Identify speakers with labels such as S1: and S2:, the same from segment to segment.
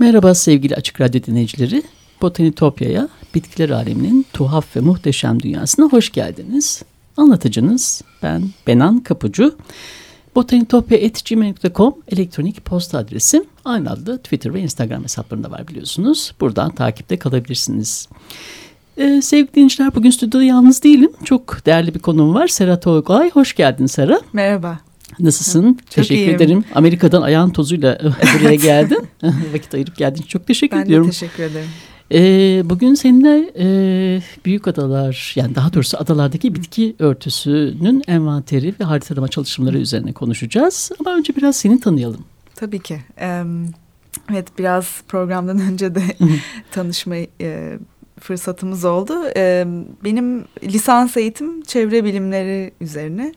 S1: Merhaba sevgili Açık Radyo dinleyicileri. Botanitopya'ya, bitkiler aleminin tuhaf ve muhteşem dünyasına hoş geldiniz. Anlatıcınız ben Benan Kapucu. Botanitopya.gmail.com elektronik posta adresim. Aynı adlı Twitter ve Instagram hesaplarında var biliyorsunuz. Buradan takipte kalabilirsiniz. Ee, sevgili dinleyiciler bugün stüdyoda yalnız değilim. Çok değerli bir konuğum var. Sera Tolgay. Hoş geldin Sera.
S2: Merhaba.
S1: Nasılsın?
S2: Çok
S1: teşekkür
S2: iyiyim.
S1: ederim. Amerika'dan ayağın tozuyla buraya geldin. Vakit ayırıp geldiğin için çok teşekkür
S2: Ben
S1: ediyorum.
S2: de teşekkür ederim.
S1: Ee, bugün seninle e, büyük adalar yani daha doğrusu adalardaki bitki örtüsünün envanteri ve haritalama çalışmaları üzerine konuşacağız. Ama önce biraz seni tanıyalım.
S2: Tabii ki. Evet biraz programdan önce de tanışma e, fırsatımız oldu. Benim lisans eğitim çevre bilimleri üzerine.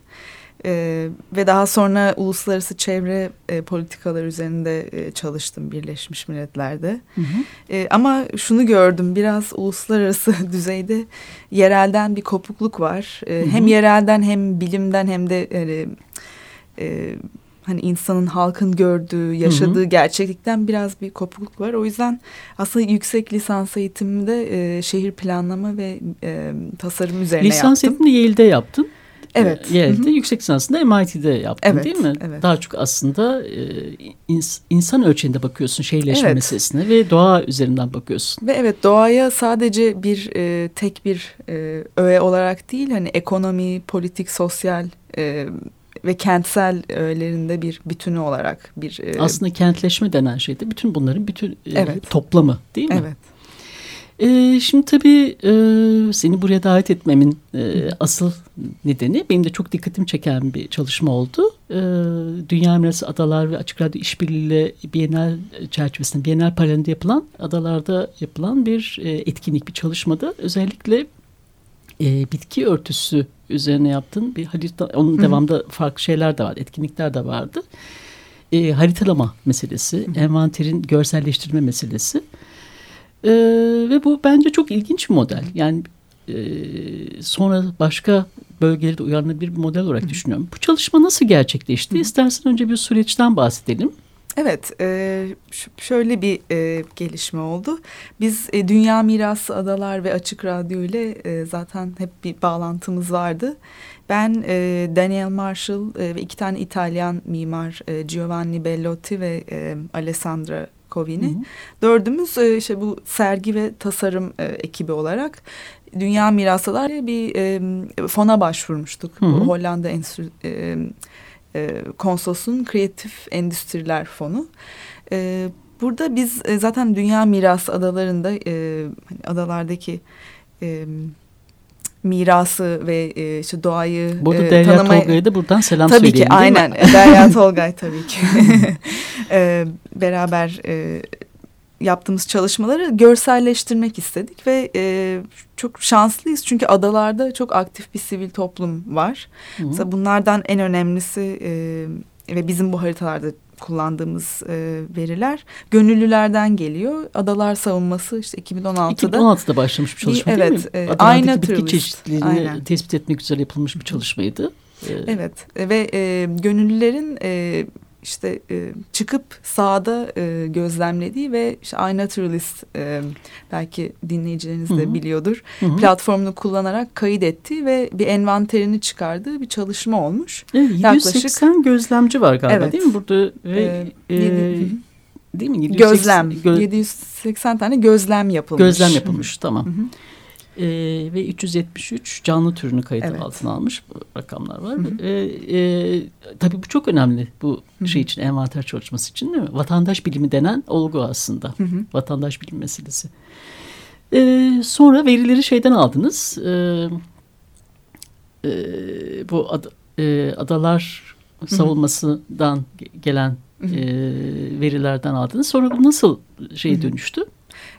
S2: Ee, ve daha sonra uluslararası çevre e, politikalar üzerinde e, çalıştım Birleşmiş Milletler'de. E, ama şunu gördüm biraz uluslararası düzeyde yerelden bir kopukluk var. E,
S1: Hı hı.
S2: Hem yerelden hem bilimden hem de e, e, hani insanın halkın gördüğü, yaşadığı gerçeklikten biraz bir kopukluk var. O yüzden aslında yüksek lisans eğitimimde e, şehir planlama ve e, tasarım üzerine
S1: Lisans
S2: yaptım.
S1: eğitimini Yale'de yaptın.
S2: Evet.
S1: Ee, Yale'de yüksek lisansını MIT'de yaptın
S2: Evet,
S1: değil mi?
S2: evet.
S1: Daha çok aslında e, ins- insan ölçeğinde bakıyorsun şehirleşme
S2: Evet.
S1: meselesine ve doğa üzerinden bakıyorsun.
S2: Ve evet doğaya sadece bir e, tek bir e, öğe olarak değil hani ekonomi, politik, sosyal e, ve kentsel öğelerinde bir bütünü olarak bir e,
S1: Aslında kentleşme denen şey de bütün bunların bütün e,
S2: Evet.
S1: toplamı değil mi?
S2: evet
S1: Ee, şimdi tabii e, seni buraya davet etmemin e, asıl nedeni benim de çok dikkatimi çeken bir çalışma oldu. E, Dünya Mirası Adalar ve Açık Radyo İşbirliği'yle Bienal çerçevesinde, Bienal paralelinde yapılan adalarda yapılan bir e, etkinlik, bir çalışmada özellikle e, bitki örtüsü üzerine yaptığın bir harita, onun
S2: Hı.
S1: devamında farklı şeyler de var, etkinlikler de vardı. E, haritalama meselesi, envanterin görselleştirme meselesi. Ee, ve bu bence çok ilginç bir model. Yani e, sonra başka bölgelerde de uyarlanabilir bir model olarak düşünüyorum. Bu çalışma nasıl gerçekleşti? İstersen önce bir süreçten bahsedelim.
S2: Evet, e, şöyle bir e, gelişme oldu. Biz e, Dünya Mirası Adalar ve Açık Radyo ile e, zaten hep bir bağlantımız vardı. Ben e, Daniel Marshall e, ve iki tane İtalyan mimar e, Giovanni Bellotti ve e, Alessandra Covini.
S1: Hı hı.
S2: Dördümüz e, işte bu sergi ve tasarım e, ekibi olarak Dünya Mirası Adalar bir e, fona başvurmuştuk.
S1: Hı hı.
S2: Bu Hollanda Enstitü, e, e, Konsolosun Kreatif Endüstriler Fonu. E, burada biz e, zaten Dünya Mirası Adalarında e, hani adalardaki e, mirası ve e, işte doğayı
S1: Burada
S2: e,
S1: Derya
S2: tanımaya-
S1: Tolga'ya da buradan selam
S2: Tabii
S1: söyleyelim
S2: ki
S1: değil mi?
S2: aynen Derya Tolgay tabii ki Ee, beraber e, yaptığımız çalışmaları görselleştirmek istedik ve e, çok şanslıyız çünkü adalarda çok aktif bir sivil toplum var.
S1: Hı.
S2: Mesela bunlardan en önemlisi e, ve bizim bu haritalarda kullandığımız e, veriler gönüllülerden geliyor. Adalar savunması işte 2016'da
S1: 2016'da başlamış bir çalışma
S2: Bir-
S1: değil mi?
S2: evet, e,
S1: Adalardaki
S2: Ayna
S1: bitki
S2: Naturalist.
S1: çeşitliliğini
S2: Aynen.
S1: tespit etmek üzere yapılmış bir çalışmaydı. Ee,
S2: Evet e, ve e, gönüllülerin e, işte e, çıkıp sahada e, gözlemlediği ve işte iNaturalist e, belki dinleyicileriniz de
S1: Hı hı.
S2: biliyordur.
S1: hı hı.
S2: Platformunu kullanarak kayıt ettiği ve bir envanterini çıkardığı bir çalışma olmuş.
S1: Evet,
S2: yaklaşık-
S1: 780 gözlemci var galiba
S2: Evet.
S1: değil mi burada? Ve, e,
S2: yedi- hı hı.
S1: değil mi? 780
S2: gözlem.
S1: gö-
S2: 780 tane gözlem yapılmış.
S1: gözlem yapılmış tamam.
S2: Hı hı.
S1: E, ve 373 canlı türünü kayıt evet. altına almış rakamlar var. Hı hı. E, e, tabii bu çok önemli bu hı hı. şey için envanter çalışması için değil mi? Vatandaş bilimi denen olgu aslında. Hı hı. Vatandaş bilim meselesi. E, sonra verileri şeyden aldınız. E, e, bu ad, e, adalar savunmasından hı hı. gelen e, verilerden aldınız. Sonra bu nasıl şey dönüştü?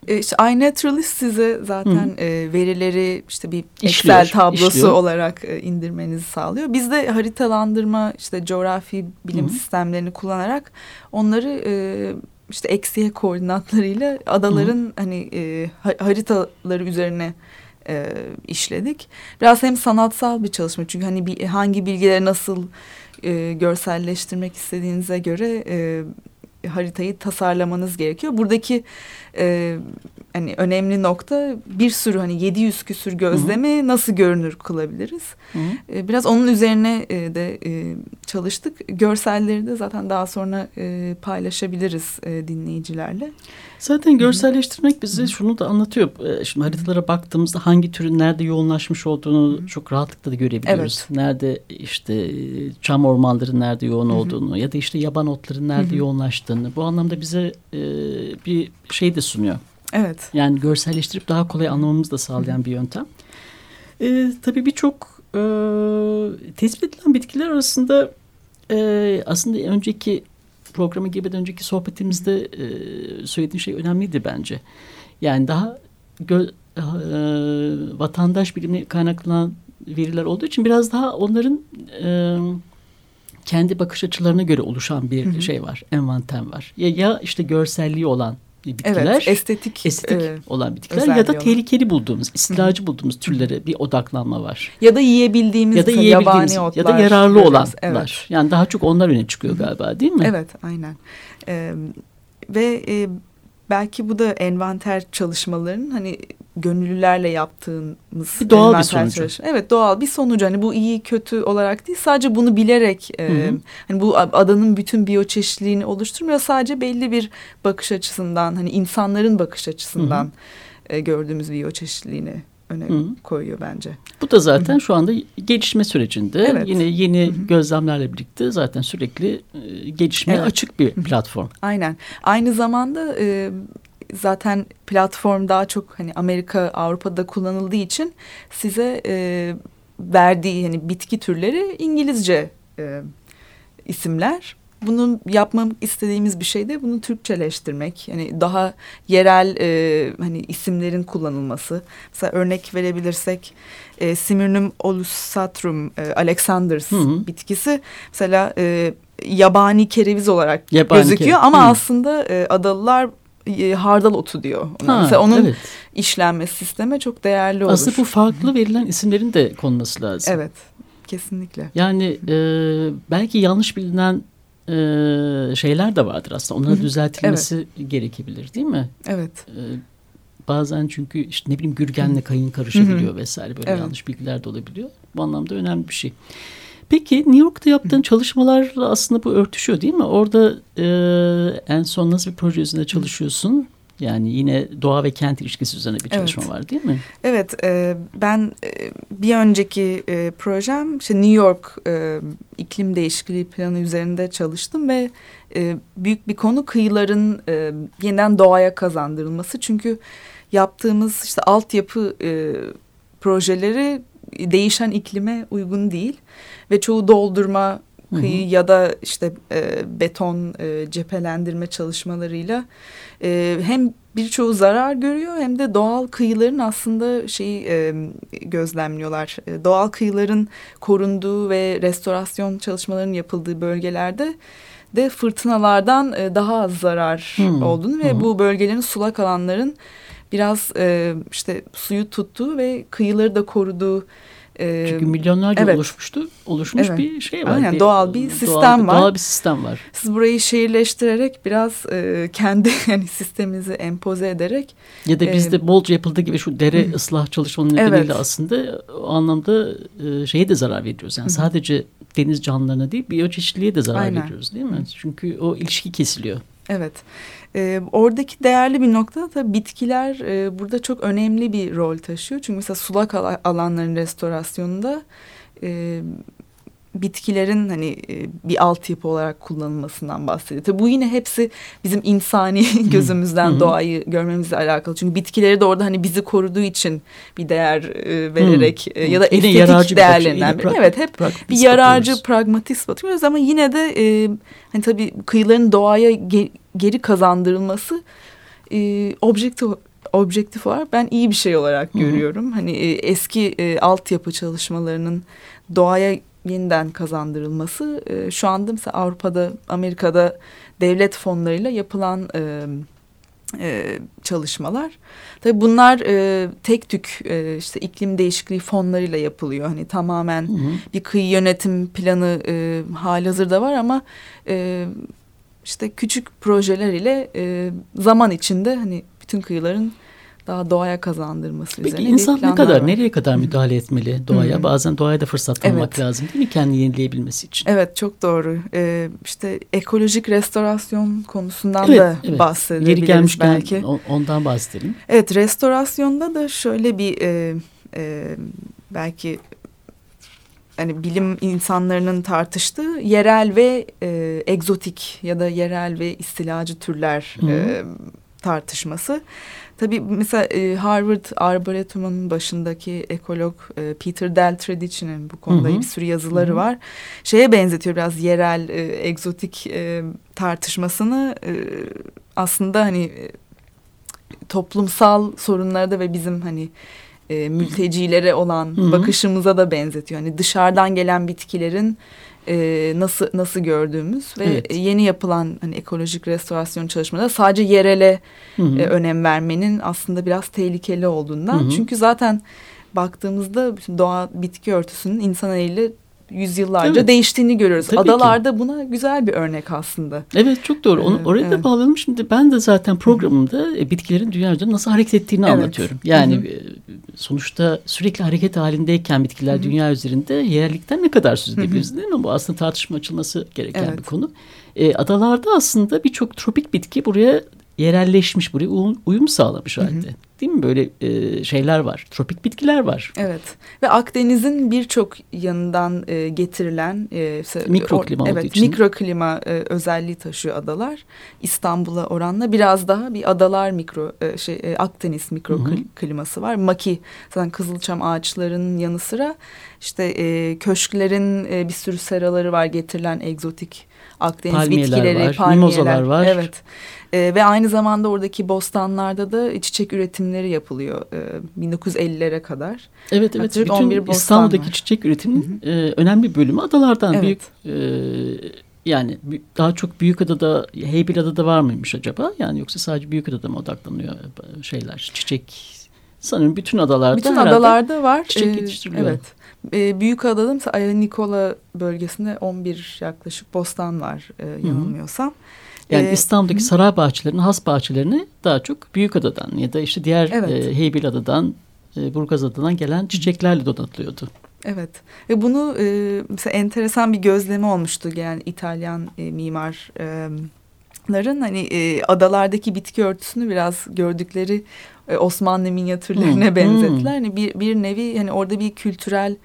S2: E, işte iNaturalist size zaten Hı. e, verileri işte bir işliyor, Excel tablosu işliyor. olarak e, indirmenizi sağlıyor. Biz de haritalandırma işte coğrafi bilim Hı. sistemlerini kullanarak onları e, işte eksiye koordinatlarıyla adaların Hı. hani e, haritaları üzerine e, işledik. Biraz hem sanatsal bir çalışma çünkü hani bir, hangi bilgileri nasıl e, görselleştirmek istediğinize göre e, haritayı tasarlamanız gerekiyor. Buradaki e, hani önemli nokta bir sürü hani 700 küsür gözlemi Hı-hı. nasıl görünür kılabiliriz? E, biraz onun üzerine e, de e, çalıştık. Görselleri de zaten daha sonra e, paylaşabiliriz e, dinleyicilerle.
S1: Zaten görselleştirmek bize şunu da anlatıyor. E, şimdi haritalara baktığımızda hangi türün nerede yoğunlaşmış olduğunu çok rahatlıkla da görebiliyoruz. Evet. Nerede işte çam ormanların nerede yoğun olduğunu ya da işte yaban otların nerede yoğunlaştığını bu anlamda bize e, bir şey de sunuyor.
S2: Evet.
S1: Yani görselleştirip daha kolay anlamamızı da sağlayan bir yöntem. E, tabii birçok e, tespit edilen bitkiler arasında e, aslında önceki programı gibi önceki sohbetimizde e, söylediğin şey önemliydi bence. Yani daha gö, e, vatandaş bilimi kaynaklanan veriler olduğu için biraz daha onların e, kendi bakış açılarına göre oluşan bir hı hı. şey var, envanter var. Ya, ya işte görselliği olan bitkiler,
S2: evet, estetik,
S1: estetik e, olan bitkiler ya da tehlikeli bulduğumuz, istilacı hı. bulduğumuz türlere bir odaklanma var.
S2: Ya da yiyebildiğimiz, ya da yiyebildiğimiz yabani otlar,
S1: ya da yararlı olanlar. Evet. Yani daha çok onlar öne çıkıyor galiba değil mi?
S2: Evet, aynen. Ee, ve e, belki bu da envanter çalışmalarının hani gönüllülerle yaptığımız
S1: bir doğal bir sonucu. Çalışma.
S2: Evet doğal bir sonucu hani bu iyi kötü olarak değil sadece bunu bilerek e, hani bu adanın bütün biyoçeşitliliğini oluşturmuyor sadece belli bir bakış açısından hani insanların bakış açısından E, gördüğümüz biyoçeşitliliğini öne Hı. koyuyor bence.
S1: Bu da zaten Hı. şu anda gelişme sürecinde evet. yine yeni Hı. gözlemlerle birlikte zaten sürekli e, gelişmeye evet. açık bir platform.
S2: Aynen. Aynı zamanda e, zaten platform daha çok hani Amerika Avrupa'da kullanıldığı için size e, verdiği hani bitki türleri İngilizce e, isimler bunu yapmam istediğimiz bir şey de bunu Türkçeleştirmek. Yani daha yerel e, hani isimlerin kullanılması. Mesela örnek verebilirsek e, Simurnum olusatrum e, alexanders hı hı. bitkisi mesela e, yabani kereviz olarak yabani gözüküyor kereviz. ama hı. aslında e, adalılar hardal otu diyor. Ha, Mesela onun evet. işlenme sistemi çok değerli olur.
S1: Aslında bu farklı verilen isimlerin de konması lazım.
S2: Evet, kesinlikle.
S1: Yani e, belki yanlış bilinen e, şeyler de vardır aslında. Onların düzeltilmesi evet. gerekebilir değil mi?
S2: Evet. E,
S1: bazen çünkü işte ne bileyim gürgenle kayın karışabiliyor vesaire böyle evet. yanlış bilgiler de olabiliyor. Bu anlamda önemli bir şey. Peki New York'ta yaptığın çalışmalarla aslında bu örtüşüyor değil mi? Orada e, en son nasıl bir proje üzerinde çalışıyorsun? Yani yine doğa ve kent ilişkisi üzerine bir çalışma evet. var değil mi?
S2: Evet, e, ben e, bir önceki e, projem işte New York e, iklim değişikliği planı üzerinde çalıştım ve e, büyük bir konu kıyıların e, yeniden doğaya kazandırılması. Çünkü yaptığımız işte altyapı e, projeleri değişen iklime uygun değil ve çoğu doldurma kıyı hı hı. ya da işte e, beton e, cephelendirme çalışmalarıyla e, hem birçoğu zarar görüyor hem de doğal kıyıların aslında şeyi e, gözlemliyorlar. E, doğal kıyıların korunduğu ve restorasyon çalışmalarının yapıldığı bölgelerde de fırtınalardan e, daha az zarar hmm. olduğunu ve hmm. bu bölgelerin sulak alanların biraz e, işte suyu tuttuğu ve kıyıları da koruduğu
S1: ee, Çünkü milyonlarca evet. oluşmuştu. Oluşmuş evet. bir şey var.
S2: Aynen
S1: bir,
S2: doğal bir sistem doğal, var.
S1: Doğal bir sistem var.
S2: Siz burayı şehirleştirerek biraz e, kendi yani sisteminizi empoze ederek.
S1: Ya da bizde e, bolca yapıldığı gibi şu dere hı. ıslah çalışmanın nedeniyle evet. aslında o anlamda e, şeye de zarar veriyoruz. Yani hı. sadece deniz canlılarına değil biyoçeşitliliğe de zarar Aynen. veriyoruz değil mi? Hı. Çünkü o ilişki kesiliyor.
S2: Evet. Ee, oradaki değerli bir nokta da bitkiler e, burada çok önemli bir rol taşıyor. Çünkü mesela sulak alanların restorasyonunda e, bitkilerin hani e, bir altyapı olarak kullanılmasından bahsediyor. Tabii bu yine hepsi bizim insani gözümüzden doğayı görmemizle alakalı. Çünkü bitkileri de orada hani bizi koruduğu için bir değer e, vererek e, ya da yine estetik değerlerinden biri. Evet hep bir yararcı bakıyoruz. pragmatist bakıyoruz ama yine de e, hani tabii kıyıların doğaya ge geri kazandırılması e, objektif objektif olarak ben iyi bir şey olarak görüyorum. Hı hı. Hani e, eski e, altyapı çalışmalarının doğaya yeniden kazandırılması e, şu anda mesela Avrupa'da, Amerika'da devlet fonlarıyla yapılan e, e, çalışmalar. Tabii bunlar e, tek tük e, işte iklim değişikliği fonlarıyla yapılıyor. Hani tamamen hı hı. bir kıyı yönetim planı e, halihazırda var ama e, işte küçük projeler ile e, zaman içinde hani bütün kıyıların daha doğaya kazandırması
S1: Peki
S2: üzerine
S1: insan ne kadar, var. nereye kadar müdahale etmeli doğaya? Hı. Bazen doğaya da fırsat tanımak evet. lazım değil mi? Kendini yenileyebilmesi için.
S2: Evet çok doğru. Ee, işte ekolojik restorasyon konusundan evet, da evet. bahsedebiliriz Yeri gelmişken belki.
S1: ondan bahsedelim.
S2: Evet restorasyonda da şöyle bir e, e, belki hani bilim insanlarının tartıştığı yerel ve e, egzotik ya da yerel ve istilacı türler e, tartışması. Tabii mesela e, Harvard Arboretum'un başındaki ekolog e, Peter Deltredici'nin bu konuda hı hı. bir sürü yazıları hı hı. var. Şeye benzetiyor biraz yerel, e, egzotik e, tartışmasını e, aslında hani e, toplumsal sorunlarda ve bizim hani e, mültecilere olan hı hı. bakışımıza da benzetiyor. Hani dışarıdan gelen bitkilerin e, nasıl nasıl gördüğümüz ve evet. yeni yapılan hani ekolojik restorasyon çalışmaları sadece yerele hı hı. E, önem vermenin aslında biraz tehlikeli olduğundan. Hı hı. Çünkü zaten baktığımızda doğa bitki örtüsünün insan eliyle yüzyıllarca evet. değiştiğini görüyoruz. Tabii Adalarda ki. buna güzel bir örnek aslında.
S1: Evet çok doğru. Onu, oraya evet. da bağlayalım. Şimdi ben de zaten programımda e, bitkilerin dünyada nasıl hareket ettiğini evet. anlatıyorum. Yani Hı -hı. E, sonuçta sürekli hareket halindeyken bitkiler Hı -hı. dünya üzerinde yerlikten ne kadar söz edebiliriz değil mi? Bu aslında tartışma açılması gereken evet. bir konu. E, adalarda aslında birçok tropik bitki buraya yerelleşmiş, buraya uyum sağlamış halde. Hı hı. Değil mi? Böyle e, şeyler var. Tropik bitkiler var.
S2: Evet. Ve Akdeniz'in birçok yanından e, getirilen e,
S1: mikroklima
S2: evet,
S1: için.
S2: Mikroklima e, özelliği taşıyor adalar. İstanbul'a oranla biraz daha bir adalar mikro e, şey e, Akdeniz mikrokliması var. Maki zaten kızılçam ağaçlarının yanı sıra işte e, köşklerin e, bir sürü seraları var getirilen egzotik Akdeniz palmiyeler bitkileri,
S1: var, palmiyeler. Mimozalar var.
S2: Evet. E, ve aynı zamanda oradaki bostanlarda da çiçek üretimleri yapılıyor e, 1950'lere kadar.
S1: Evet evet. Bütün 11 İstanbul'daki var. çiçek üretiminin e, önemli bir bölümü adalardan. Evet. Büyük e, yani daha çok Büyükada'da, Heybeliada'da var mıymış acaba? Yani yoksa sadece Büyükada'da mı odaklanıyor e, şeyler, çiçek? Sanırım bütün adalarda
S2: Bütün adalarda var. Çiçek ee, yetiştiriliyor. Evet. Ee, Büyükada'da mesela Ayla Nikola bölgesinde 11 yaklaşık bostan var e, yanılmıyorsam. Hı -hı.
S1: Yani ee, İstanbul'daki hı. saray bahçelerinin, has bahçelerini daha çok Büyükada'dan ya da işte diğer evet. e, Heybeliada'dan, e, Burgazada'dan gelen çiçeklerle donatılıyordu.
S2: Evet ve bunu e, mesela enteresan bir gözleme olmuştu yani İtalyan e, mimarların hani e, adalardaki bitki örtüsünü biraz gördükleri e, Osmanlı minyatürlerine hmm. benzettiler. Hani bir, bir nevi hani orada bir kültürel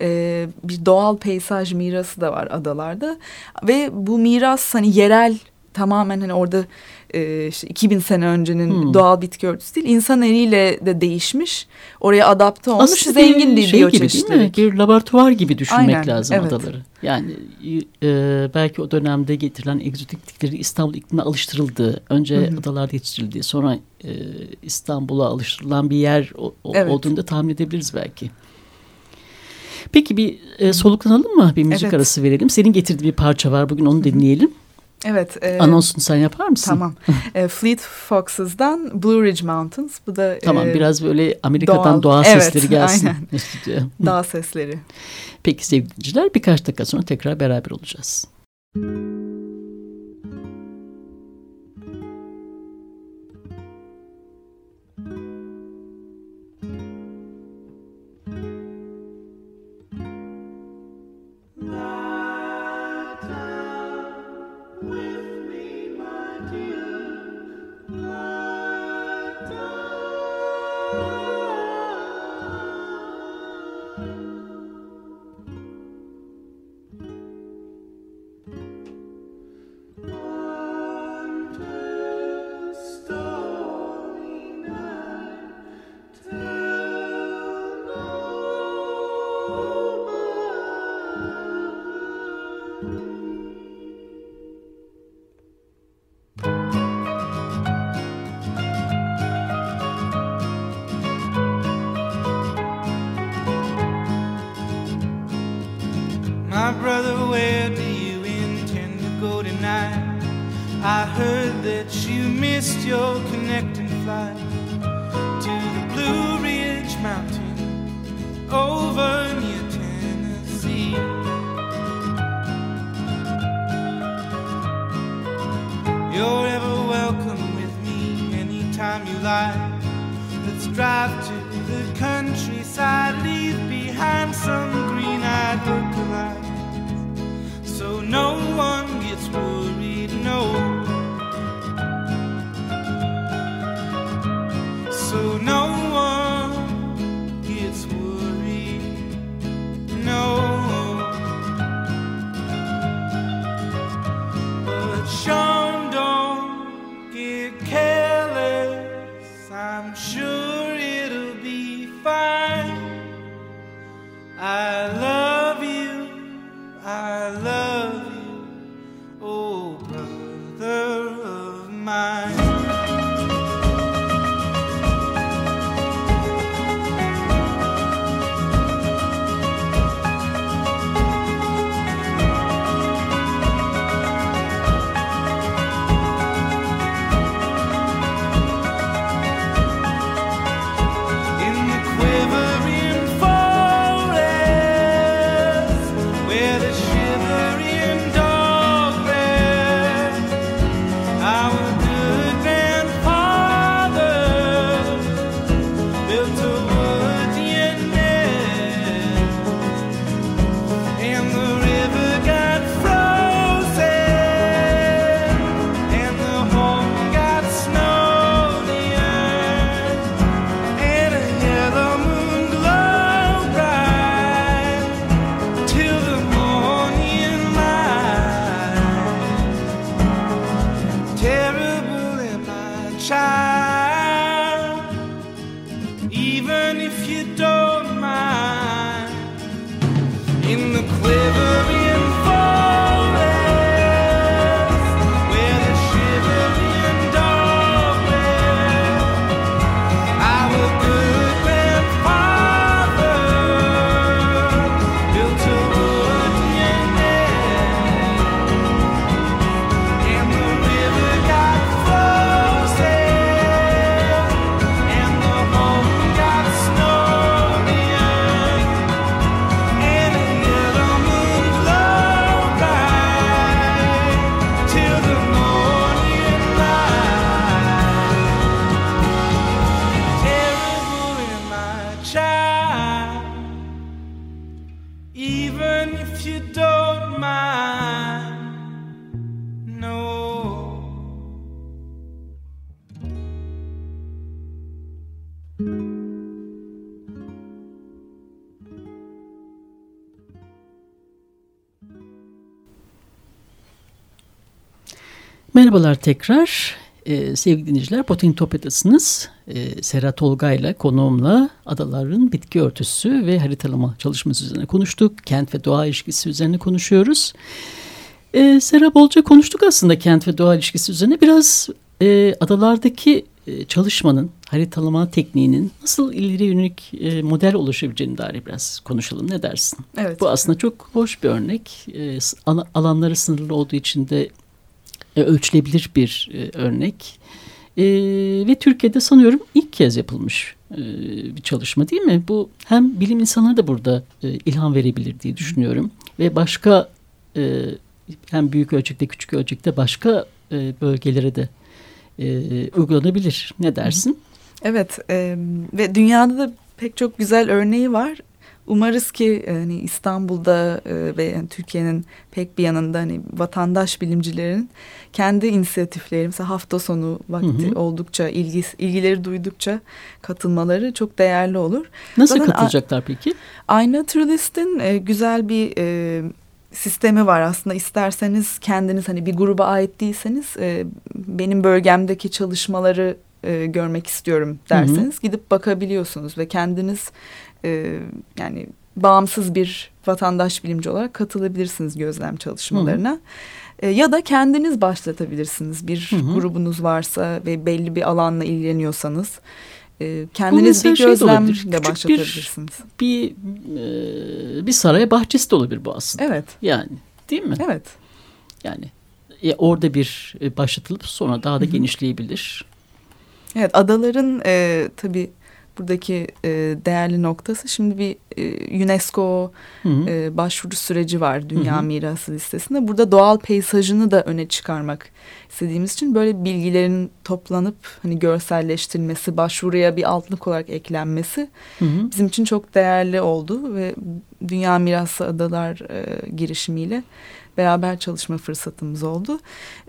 S2: e, bir doğal peyzaj mirası da var adalarda ve bu miras hani yerel tamamen hani orada e, işte 2000 sene öncenin hmm. doğal bitki örtüsü değil insan eliyle de değişmiş oraya adapte olmuş Aslında zengin bir şey biyoçeşitlilik.
S1: Bir laboratuvar gibi düşünmek Aynen, lazım evet. adaları. Yani e, belki o dönemde getirilen egzotik bitkileri İstanbul iklimine alıştırıldı. Önce Hı -hı. adalarda yetiştirildi. Sonra e, İstanbul'a alıştırılan bir yer o, evet. olduğunu da tahmin edebiliriz belki. Peki bir e, soluklanalım mı? Bir müzik evet. arası verelim. Senin getirdiği bir parça var. Bugün onu dinleyelim.
S2: Evet.
S1: E, Anonsunu sen yapar mısın?
S2: Tamam. e, Fleet Foxes'dan Blue Ridge Mountains. Bu da
S1: Tamam e, biraz böyle Amerika'dan doğa, doğa sesleri evet, gelsin.
S2: Aynen. dağ sesleri.
S1: Peki sevgili birkaç dakika sonra tekrar beraber olacağız. Müzik
S3: You're ever welcome with me anytime you like. Let's drive to the countryside, leave behind some green eyed lookalikes. So no one gets worried,
S1: Merhabalar tekrar. Ee, sevgili dinleyiciler, Botanitopya'dasınız. Ee, Serhat Olga ile konuğumla adaların bitki örtüsü ve haritalama çalışması üzerine konuştuk. Kent ve doğa ilişkisi üzerine konuşuyoruz. Ee, Serap bolca konuştuk aslında kent ve doğa ilişkisi üzerine. Biraz e, adalardaki e, çalışmanın, haritalama tekniğinin nasıl ileri yönelik e, model oluşabileceğini dair biraz konuşalım. Ne dersin?
S2: Evet.
S1: Bu aslında çok hoş bir örnek. E, alanları sınırlı olduğu için de e, ölçülebilir bir e, örnek. E, ve Türkiye'de sanıyorum ilk kez yapılmış e, bir çalışma değil mi? Bu hem bilim insanları da burada e, ilham verebilir diye düşünüyorum. Ve başka e, hem büyük ölçekte küçük ölçekte başka e, bölgelere de e, uygulanabilir. Ne dersin?
S2: Evet e, ve dünyada da pek çok güzel örneği var. Umarız ki hani İstanbul'da e, ve yani Türkiye'nin pek bir yanında hani vatandaş bilimcilerin kendi inisiyatifleri mesela hafta sonu vakti
S1: Hı hı.
S2: oldukça ilgi, ilgileri duydukça katılmaları çok değerli olur.
S1: Nasıl
S2: Zaten
S1: katılacaklar peki?
S2: Aynı Naturalist'in e, güzel bir e, sistemi var aslında. İsterseniz kendiniz hani bir gruba ait değilseniz e, benim bölgemdeki çalışmaları e, görmek istiyorum derseniz gidip bakabiliyorsunuz ve kendiniz e, yani bağımsız bir vatandaş bilimci olarak katılabilirsiniz gözlem çalışmalarına. E, ya da kendiniz başlatabilirsiniz. Bir
S1: Hı hı.
S2: grubunuz varsa ve belli bir alanla ilgileniyorsanız. E, kendiniz bir
S1: şey de küçük bir-
S2: başlatabilirsiniz.
S1: Bir e, bir saray bahçesi de olabilir bu aslında.
S2: Evet,
S1: Yani değil mi?
S2: evet.
S1: Yani e, orada bir e, başlatılıp sonra daha da
S2: Hı hı.
S1: genişleyebilir.
S2: Evet adaların e, tabii buradaki e, değerli noktası şimdi bir e, UNESCO
S1: Hı hı.
S2: e, başvuru süreci var Dünya
S1: Hı hı.
S2: Mirası listesinde. Burada doğal peyzajını da öne çıkarmak istediğimiz için böyle bilgilerin toplanıp hani görselleştirilmesi, başvuruya bir altlık olarak eklenmesi
S1: Hı hı.
S2: bizim için çok değerli oldu ve Dünya Mirası Adalar e, girişimiyle beraber çalışma fırsatımız oldu.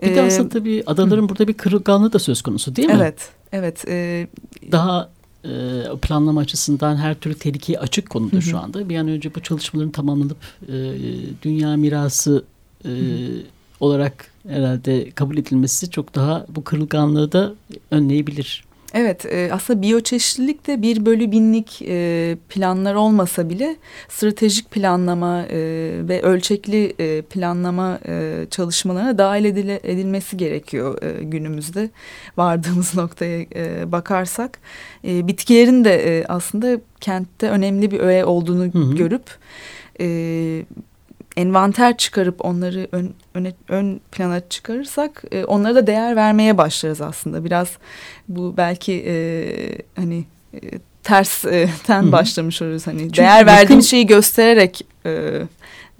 S1: Bir de
S2: Ee,
S1: aslında tabii adaların burada bir kırılganlığı da söz konusu değil mi?
S2: Evet, evet. e,
S1: Daha e, planlama açısından her türlü tehlikeye açık konuda
S2: Hı hı.
S1: şu anda. Bir an önce bu çalışmaların tamamlanıp e, dünya mirası e, olarak herhalde kabul edilmesi çok daha bu kırılganlığı da önleyebilir.
S2: Evet e, aslında biyoçeşitlilik de bir bölü binlik e, planlar olmasa bile stratejik planlama e, ve ölçekli e, planlama e, çalışmalarına dahil edile, edilmesi gerekiyor e, günümüzde. Vardığımız noktaya e, bakarsak e, bitkilerin de e, aslında kentte önemli bir öğe olduğunu
S1: Hı hı.
S2: görüp e, envanter çıkarıp onları ön, öne, ön plana çıkarırsak e, onlara da değer vermeye başlarız aslında. Biraz bu belki e, hani e, tersten
S1: hı.
S2: başlamış oluruz. Hani
S1: Çünkü
S2: değer
S1: yakın-
S2: verdiğimiz şeyi göstererek e,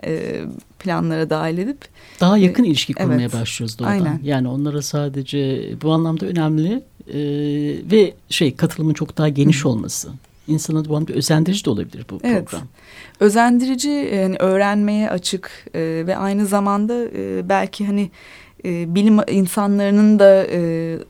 S2: e, planlara dahil edip
S1: Daha yakın ilişki
S2: evet.
S1: kurmaya başlıyoruz doğrudan.
S2: Aynen.
S1: Yani onlara sadece bu anlamda önemli e, ve şey katılımın çok daha geniş olması. İnsana bu anlamda özendirici de olabilir bu
S2: Evet.
S1: program.
S2: özendirici yani öğrenmeye açık e, ve aynı zamanda e, belki hani e, bilim insanlarının da e,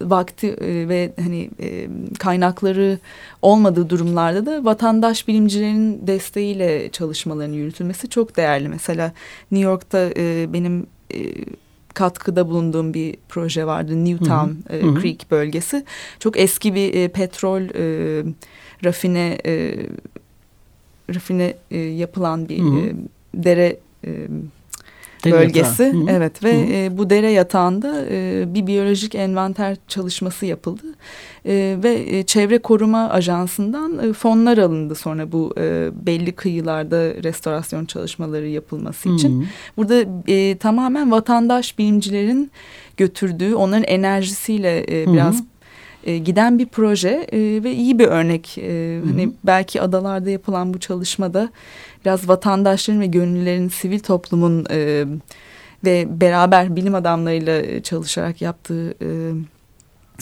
S2: vakti e, ve hani e, kaynakları olmadığı durumlarda da vatandaş bilimcilerin desteğiyle çalışmalarının yürütülmesi çok değerli. Mesela New York'ta e, benim e, katkıda bulunduğum bir proje vardı Newtown e,
S1: Hı hı.
S2: Creek bölgesi. Çok eski bir e, petrol e, rafine e, rafine e, yapılan bir
S1: Hı
S2: e, dere e,
S1: Dere
S2: bölgesi.
S1: yatağı. Hı hı.
S2: Evet ve
S1: Hı hı.
S2: e, bu dere yatağında e, bir biyolojik envanter çalışması yapıldı. E, ve e, Çevre Koruma Ajansı'ndan e, fonlar alındı sonra bu e, belli kıyılarda restorasyon çalışmaları yapılması için.
S1: Hı hı.
S2: Burada e, tamamen vatandaş bilimcilerin götürdüğü, onların enerjisiyle e,
S1: Hı hı.
S2: E, giden bir proje e, ve iyi bir örnek. E. Hani belki adalarda yapılan bu çalışmada biraz vatandaşların ve gönüllülerin, sivil toplumun e, ve beraber bilim adamlarıyla çalışarak yaptığı e,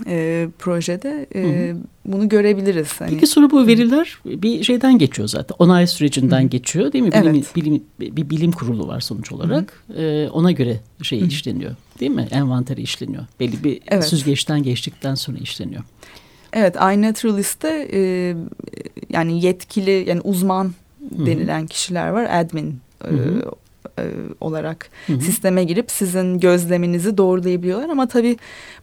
S2: e, projede e,
S1: Hı
S2: bunu görebiliriz. Hani,
S1: Peki sonra bu veriler bir şeyden geçiyor zaten. Onay sürecinden
S2: Hı.
S1: geçiyor değil mi? Bilim,
S2: Evet.
S1: bilim, bir bilim kurulu var sonuç olarak. Ee, ona göre şey
S2: Hı.
S1: işleniyor değil mi? Envanteri işleniyor. Belli bir
S2: Evet.
S1: süzgeçten geçtikten sonra işleniyor.
S2: Evet, iNaturalist'te e, yani yetkili yani uzman
S1: hı.
S2: denilen kişiler var. Admin e,
S1: Hı hı.
S2: E, olarak
S1: Hı hı.
S2: sisteme girip sizin gözleminizi doğrulayabiliyorlar. Ama tabii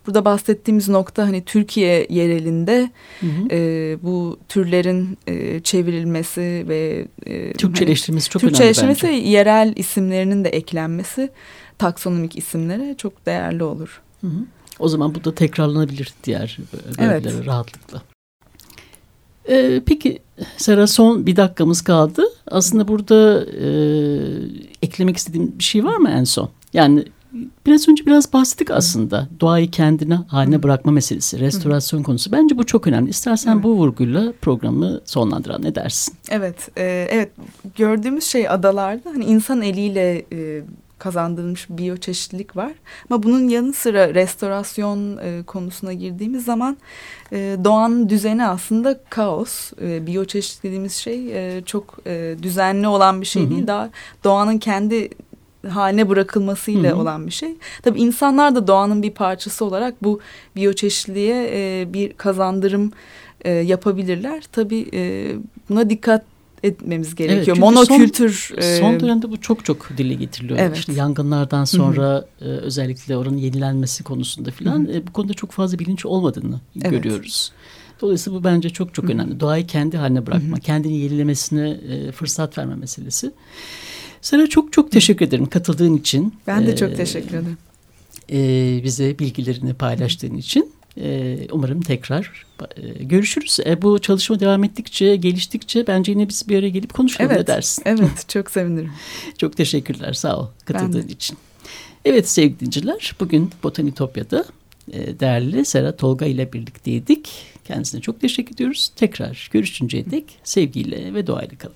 S2: burada bahsettiğimiz nokta hani Türkiye yerelinde
S1: Hı hı.
S2: e, bu türlerin e, çevrilmesi ve e,
S1: Türkçeleştirmesi çok
S2: Türkçeleştirmesi
S1: önemli
S2: ve yerel isimlerinin de eklenmesi taksonomik isimlere çok değerli olur.
S1: Hı hı. O zaman bu da tekrarlanabilir diğer bölgelere
S2: Evet.
S1: rahatlıkla. Ee, peki Sera son bir dakikamız kaldı. Aslında burada e, eklemek istediğim bir şey var mı en son? Yani biraz önce biraz bahsettik aslında. Doğayı kendine haline bırakma meselesi, restorasyon konusu. Bence bu çok önemli. İstersen bu vurguyla programı sonlandıralım. Ne dersin?
S2: Evet, e, evet gördüğümüz şey adalarda hani insan eliyle e, kazandırılmış biyoçeşitlilik var. Ama bunun yanı sıra restorasyon e, konusuna girdiğimiz zaman e, doğanın düzeni aslında kaos. E, biyoçeşitlilik dediğimiz şey e, çok e, düzenli olan bir şey
S1: Hı hı.
S2: değil. Daha doğanın kendi haline bırakılmasıyla
S1: Hı hı.
S2: olan bir şey. Tabii insanlar da doğanın bir parçası olarak bu biyoçeşitliliğe e, bir kazandırım e, yapabilirler. Tabii e, buna dikkat etmemiz gerekiyor.
S1: çünkü
S2: Monokültür. e,
S1: Son dönemde bu çok çok dile getiriliyor.
S2: Evet.
S1: İşte yangınlardan sonra e, özellikle oranın yenilenmesi konusunda filan
S2: Hı
S1: e, bu konuda çok fazla bilinç olmadığını
S2: Evet.
S1: görüyoruz. Dolayısıyla bu bence çok çok önemli. Doğayı kendi haline bırakma, kendini yenilemesine e, fırsat verme meselesi. Sana çok çok teşekkür ederim katıldığın için.
S2: Ben de çok ee, teşekkür ederim.
S1: E, bize bilgilerini paylaştığın için. E, umarım tekrar e, görüşürüz. E, bu çalışma devam ettikçe, geliştikçe bence yine biz bir araya gelip konuşalım
S2: evet,
S1: ne dersin?
S2: Evet, çok sevinirim.
S1: çok teşekkürler, sağ ol katıldığın için. Evet sevgili dinciler, bugün Botanitopya'da e, değerli Serhat Tolga ile birlikteydik. Kendisine çok teşekkür ediyoruz. Tekrar görüşünceye dek sevgiyle ve doğayla kalın.